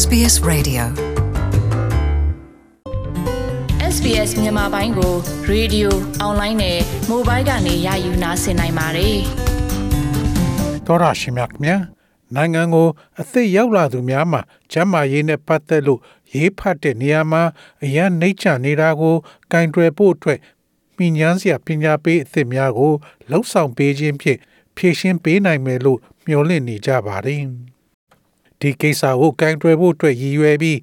SBS Radio SBS မြန်မာပိုင်းကို ရေဒီယိုအွန်လိုင်းနဲ့မိုဘိုင်းကနေရယူနားဆင်နိုင်ပါတယ်။တော်ရရှိမြတ်မြနိုင်ငံကိုအသစ်ရောက်လာသူများမှာကျမ်းမာရေးနဲ့ပတ်သက်လို့ရေးဖတ်တဲ့နေရာမှာအရန်နှိမ့်ချနေတာကိုကင်တွယ်ဖို့အတွက်မိညာစရာပညာပေးအသစ်များကိုလှုပ်ဆောင်ပေးခြင်းဖြင့်ဖြည့်ရှင်းပေးနိုင်မယ်လို့မျှော်လင့်နေကြပါတယ်။ ဒီကိစ္စကိုကင်တွယ်ဖို့အတွက်ရည်ရွယ်ပြီး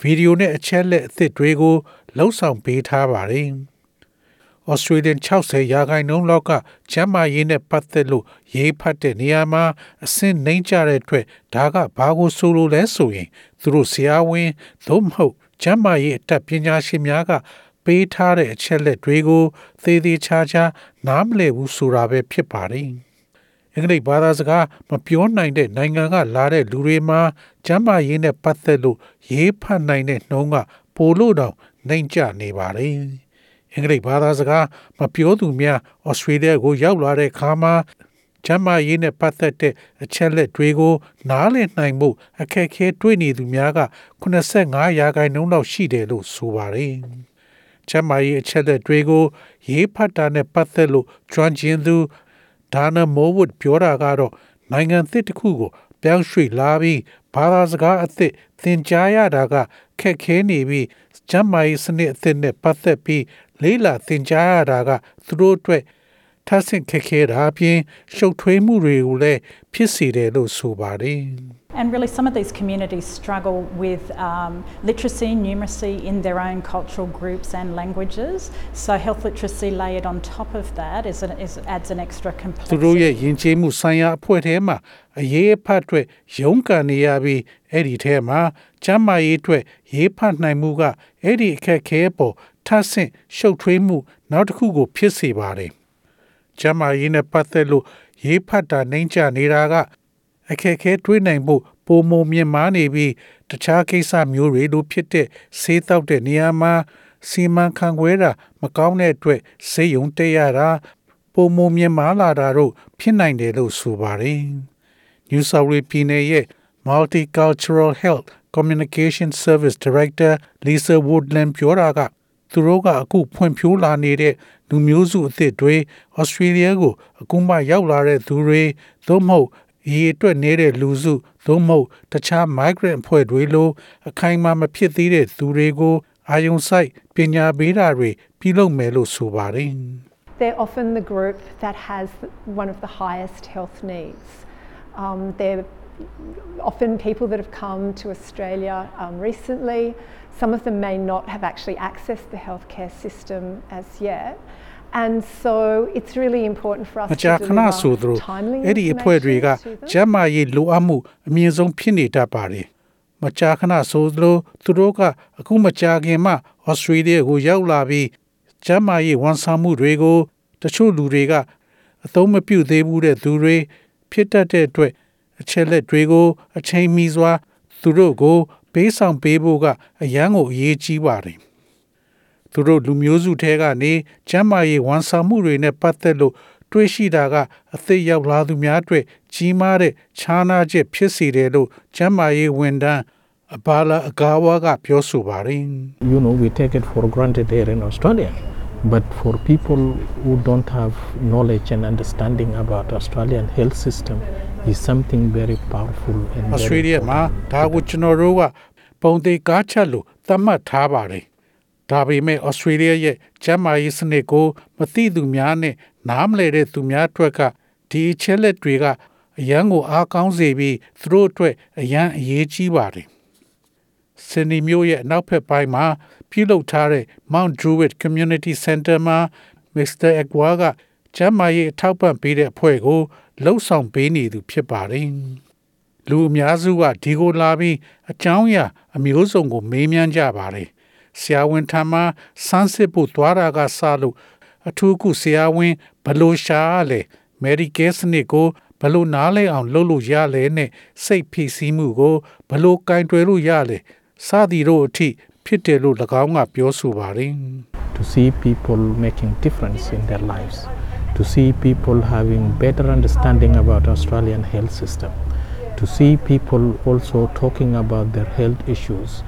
ဗီဒီယိုနဲ့အချက်လက်အသစ်တွေကိုလှုပ်ဆောင်ပေးထားပါတယ်။ Australian 60ရာခိုင်နှုန်းလောက်ကကျန်းမာရေးနဲ့ပတ်သက်လို့ရေးဖတ်တဲ့နေရာမှာအဆင့်နှိမ့်ကြတဲ့အတွက်ဒါကဘာကိုဆိုလိုလဲဆိုရင်သူတို့ဆရာဝန်သို့မဟုတ်ကျန်းမာရေးအတတ်ပညာရှင်များကပေးထားတဲ့အချက်လက်တွေကိုသေသေးချာချာနားမလည်ဘူးဆိုတာပဲဖြစ်ပါတယ်။ အင်္ဂလိပ်ဘာသာစကားမပြောနိုင်တဲ့နိုင်ငံကလာတဲ့လူတွေမှာကျမ်းမာရေးနဲ့ပတ်သက်လို့ရေးဖတ်နိုင်တဲ့နှုန်းကပိုလို့တောင်နှိမ့်ကျနေပါတယ်။အင်္ဂလိပ်ဘာသာစကားမပြောသူများဩစတြေးလျကိုရောက်လာတဲ့အခါမှာကျမ်းမာရေးနဲ့ပတ်သက်တဲ့အချက်လက်တွေကို နားလည်နိုင်မှုအခက်အခဲတွေ့နေသူများက85ရာခိုင်နှုန်းလောက်ရှိတယ်လို့ဆိုပါတယ်။ကျမ်းမာရေးအချက်လက်တွေကိုရေးဖတ်တာနဲ့ပတ်သက်လို့ကျွမ်းကျင်သူ ဒါနာမိုးဝုဒ်ပြောတာကတော့နိုင်ငံသစ်တစ်ခုကိုပြောင်းရွှေ့လာပြီးဘာသာစကားအသစ်သင်ကြားရတာကခက်ခဲနေပြီးကျမ်းမာရေးစနစ်အသစ်နဲ့ပတ်သက်ပြီးလေးလာသင်ကြားရတာကသူတို့အတွက် ထပ်ဆင့်ခက်ခဲတာအပြင်ရှုပ်ထွေးမှုတွေကိုလည်းဖြစ်စေတယ်လို့ဆိုပါတယ်။ And really, some of these communities struggle with um, literacy, numeracy in their own cultural groups and languages. So, health literacy layered on top of that is an, is, adds an extra သူ complexity. တို့ရဲ့ယဉ်ကျေးမှုဆိုင်ရာအဖွဲ့ထဲမှာအရေးအဖတ်အတွက်ရုန်းကန်နေရပြီးအဲ့ဒီထဲမှာကျမ်းမာရေးအတွက်ရေးဖတ်နိုင်မှုကအဲ့ဒီအခက်အခဲပေါ်ထပ်ဆင့်ရှုပ်ထွေးမှုနောက်တစ်ခုကိုဖြစ်စေပါတယ်။ ကျမ်းမာရေးနဲ့ပတ်သက်လို့ရေးဖတ်တာနှိမ့်ချနေတာကအခက်အခဲတွေးနိုင်ဖို့ပုံမမြင်မာနေပြီးတခြားကိစ္စမျိုးတွေလိုဖြစ်တဲ့ဆေးတောက်တဲ့နေရာမှာစီမံခန့်ခွဲတာမကောင်းတဲ့အတွက်ဆေးရုံတက်ရတာပုံမမြင်မာလာတာတို့ဖြစ်နိုင်တယ်လို့ဆိုပါတယ်။ New South Wales ပြည်နယ်ရဲ့ Multicultural Health Communication Service Director Lisa Woodland ပြောတာက သူတို့ကအခုဖွံ့ဖြိုးလာနေတဲ့လူမျိုးစုအသစ်တွေဩစတြေးလျကိုအခုမှရောက်လာတဲ့သူတွေသို့မဟုတ်ရေအတွက်နေတဲ့လူစုသို့မဟုတ်တခြား migrant အဖွဲ့တွေလိုအခိုင်အမာမဖြစ်သေးတဲ့သူတွေကိုအာယုံဆိုင်ပညာပေးတာတွေပြုလုပ်မယ်လို့ဆိုပါတယ် They're often the group that has one of the highest health needs. Um, they're often people that have come to Australia um, recently. Some of them may not have actually accessed the healthcare system as yet. And so it's really important for us မ to ကြာခဏဆိုသ deliver လို timely အဲ့ဒီအဖွဲ့တွေက information to them. ကျန်းမာရေးလိုအပ်မှုအမြင့်ဆုံးဖြစ်နေတတ်ပါတယ်။မကြာခဏဆိုသလိုသူတို့ကအခုမကြာခင်မှဩစတြေးလျကိုရောက်လာပြီးကျန်းမာရေးဝန်ဆောင်မှုတွေကိုတချို့လူတွေကအသုံးမပြုသေးဘူးတဲ့သူတွေဖြစ်တတ်တဲ့အတွက် အချက်လက်တွေကို အချိန်မီစွာ သူတို့ကိုပေးဆောင်ပေးဖို့ကအရန်ကိုအရေးကြီးပါတယ်။သူတို့လူမျိုးစုထဲကနေကျမ်းမာရေးဝန်ဆောင်မှုတွေနဲ့ပတ်သက်လို့တွေ့ရှိတာကအသိရောက်လာသူများအတွက်ကြီးမားတဲ့ခြားနားချက်ဖြစ်စေတယ်လို့ကျမ်းမာရေးဝန်ထမ်းအဘာလာအကာဝါကပြောဆိုပါတယ် you know, we take it for granted here in Australia. But for people who don't have knowledge and understanding about Australian health system is something very powerful and ဩစတြေး very လျမှာဒါကိုကျွန်တော်တို့ကပုံသေးကားချက်လို့သတ်မှတ်ထားပါတယ်ဒါပေမဲ့ဩစတြေးလျရဲ့ကျန်းမာရေးစနစ်ကိုမသိသူများနဲ့နားမလည်တဲ့သူများအတွက်ကဒီအချက်လက်တွေကအရန်ကိုအားကောင်းစေပြီးသူတို့အတွက်အရန်အရေးကြီးပါတယ်စင်နီမျိုးရဲ့အနောက်ဘက်ပိုင်းမှာပြုလုပ်ထားတဲ့ Mount Druitt Community Center မှာ Mr. Agwa ကကျမ်းမာရေးအထောက်ပံ့ပေးတဲ့အဖွဲ့ကို လှုပ်ဆောင်ပေးနေသူဖြစ်ပါတယ်။လူအများစုကဒီကိုလာပြီးအကြောင်းအရာအမျိုးစုံကို မေးမြန်းကြပါတယ်။ဆရာဝန်ထံမှာစမ်းစစ်ဖို့သွားတာကစလို့အထူးကုဆရာဝန်ဘယ်လို့ရှာရလဲ Medicare စနစ်ကိုဘယ်လို့နားလဲအောင်လုပ်လို့ရလဲနဲ့စိတ်ဖိစီးမှုကိုဘယ်လို့ကင်တွယ်လို့ရလဲစသည်တို့အထိဖြစ်တယ်လို့၎င်းကပြောဆိုပါတယ် to see people making difference in their lives, to see people having better understanding about Australian health system, to see people also talking about their health issues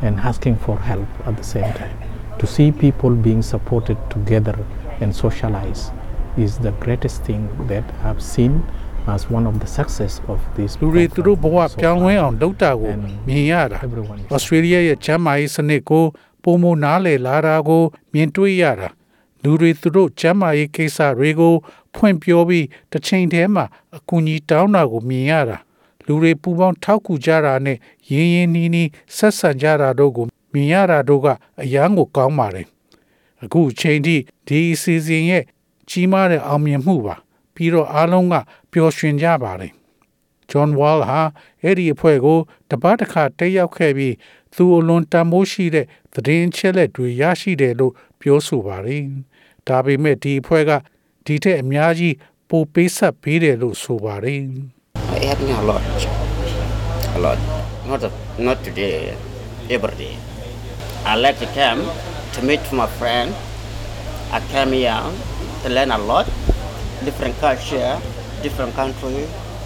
and asking for help at the same time. To see people being supported together and socialize is the greatest thing that I've seen as one of the success of this လူတွေသူတို့ဘဝ conference so ပြောင်းလဲ far. အောင်လုပ်တာကို And မြင်ရတာ everyone is ဩစတြေးလျရဲ့ကျန်းမာရေးစနစ်ကိုပုံမနားလည်လာတာကို မြင်တွေ့ရတာ လူတွေသူတို့ကျန်းမာရေးကိစ္စတွေကို ဖွင့်ပြောပြီးတစ်ချိန်တည်းမှာအကူအညီတောင်းတာကိုမြင်ရတာလူတွေပူပေါင်းထောက်ကူကြတာနဲ့ရင်းရင်းနှီးနှီးဆက်ဆံကြတာတို့ကိုမြင်ရတာတို့ကအယမ်းကိုကောင်းပါတယ်အခုအချိန်ထိဒီအစီအစဉ်ရဲ့ကြီးမားတဲ့အောင်မြင်မှုပါပြီးတော့အားလုံးကပျော်ရွှင်ကြပါတယ် John Wall ဟာအဲ့ဒီအဖွဲ့ကိုတပတ်တစ်ခါတက်ရောက်ခဲ့ပြီးသူအလွန်တန်ဖိုးရှိတဲ့သတင်းအချက်လက်တွေရရှိတယ်လို့ပြောဆိုပါတယ်။ ဒါပေမဲ့ဒီအဖွဲ့ကဒီထက်အများကြီးပိုပေးဆက်ပေးတယ်လို့ဆိုပါတယ် It helped me a lot. A lot. Not a, not today, every day. I like to come to meet my friend. I came here to learn a lot. Different culture, different country.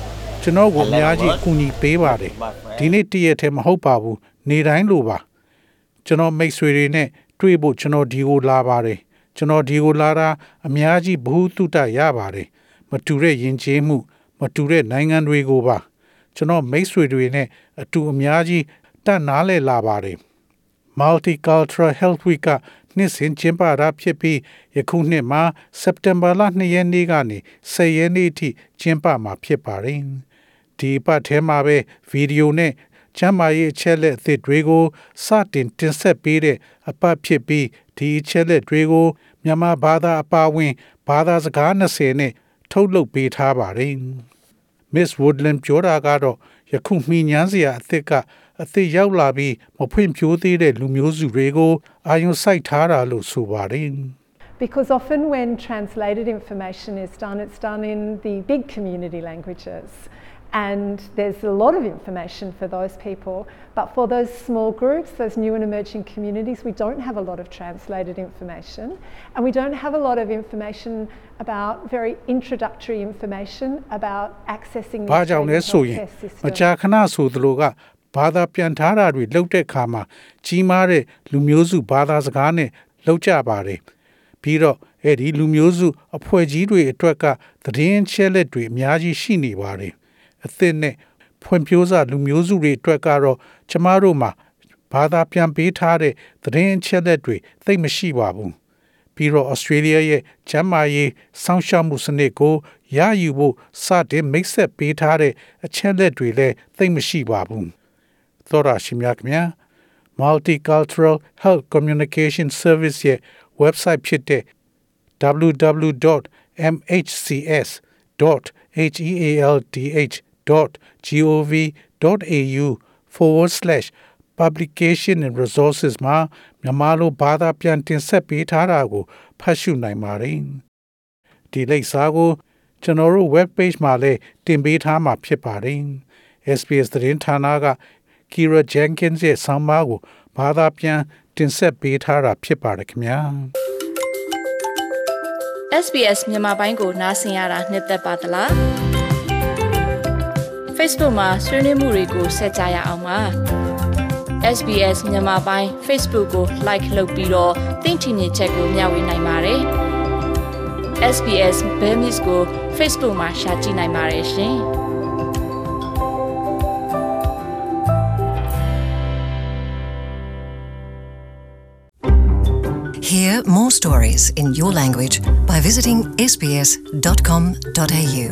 ။ကျွန်တော်ကိုအများကြီးအကူအညီပေးပါတယ်။ဒီနေ့တည့်ရက်ထဲမဟုတ်ပါဘူး။နေတိုင်းလိုပါ။ကျွန်တော်မိတ်ဆွေတွေနဲ့တွေ့ဖို့ကျွန်တော်ဒီကိုလာပါတယ်။ ကျွန်တော်ဒီကိုလာတာအများကြီးဘ ഹു တုတရပါတယ်။မတူတဲ့ယဉ်ကျေးမှု မတူတဲ့နိုင်ငံတွေကိုပါကျွန်တော်မိတ်ဆွေတွေနဲ့အတူအများကြီးတတ်နားလဲလာပါတယ် Multicultural Health Week ကနှစ်စဉ်ကျင်းပတာဖြစ်ပြီးယခုနှစ်မှာစက်တင်ဘာလ2ရက်နေ့ကနေ10ရက်နေ့အထိကျင်းပမှာဖြစ်ပါတယ်ဒီပတ်ထဲမှာပဲဗီဒီယိုနဲ့ ကျမ်းမာရေးအချက်လက်အသစ်တွေကိုစတင်တင်ဆက်ပေးတဲ့အပတ်ဖြစ်ပြီးဒီအချက်လက်တွေကိုမြန်မာဘာသာအပါအဝင်ဘာသာစကား20နဲ့ထုတ်လုပ်ပေးထားပါတယ် Miss Woodland ပြောတာကတော့ယခုမှီညမ်းစရာအသစ်ကအသစ်ရောက်လာပြီးမဖွင့်ဖြိုးသေးတဲ့လူမျိုးစုတွေကိုအာရုံစိုက်ထားတာလို့ဆိုပါတယ် Because often when translated information is done, it's done in the big community languages. And there's a lot of information for those people. But for those small groups, those new and emerging communities, we don't have a lot of translated information. And we don't have a lot of information about very introductory information about accessing the ဘာကြောင့်လဲ Australian ဆိုရင် healthcare system. မကြာခဏဆိုသလိုကဘာသာပြန်ထားတာတွေလောက်တဲ့အခါမှာကြီးမားတဲ့လူမျိုးစုဘာသာစကားနဲ့လောက်ကြပါတယ်ပြီးတော့အဲ့ဒီလူမျိုးစုအဖွဲ့ကြီးတွေအတွက်ကသတင်းချက်လက်တွေအများကြီးရှိနေပါတယ် အသစ်နဲ့ဖွံ့ဖြိုးစာလူမျိုးစုတွေအတွက်ကတော့ကျမတို့မှာဘာသာပြန်ပေးထားတဲ့သတင်းချက်လက်တွေသိပ်မရှိပါဘူးပြီးတော့ Australia ရဲ့ကျန်းမာရေးစောင့်ရှောက်မှုစနစ်ကိုရယူဖို့စတင်မိတ်ဆက်ပေးထားတဲ့အချက်လက်တွေလည်းသိပ်မရှိပါဘူး။သောရရှိမြခင် Multicultural Health Communication Service ရဲ့ website ဖြစ်တဲ့ www.mhcs.healdh.gov.au forward slash publication and resources မှာမြန်မာလိုဘာသာပြန်တင်ဆက်ပေးထားတာကိုဖတ်ရှုနိုင်ပါတယ်။ဒီလိပ်စာကို ကျွန်တော်တို့ web page မှာလည်းတင်ပေးထားမှာဖြစ်ပါတယ်။ SBS သတင်းဌာနက Kira Jenkins ရဲ့ဆောင်းပါးကိုဘာသာပြန်တင်ဆက်ပေးထားတာဖြစ်ပါတယ်ခင်ဗျာ။ SBS မြန်မာပိုင်းကိုနားဆင်ရတာနှစ်သက်ပါတလား Facebook မှာဆွေးနွေးမှုတွေကိုဆက်ကြရအောင်ပါ SBS မြန်မာပိုင်း Facebook ကို like လုပ်ပြီးတော့သင်ချင်တဲ့ချက်ကိုမျှဝေနိုင်ပါတယ် SBS Bemis ကို Facebook မှာ share ကြည့်နိုင်ပါတယ်ရှင် Hear more stories in your language by visiting sbs.com.au.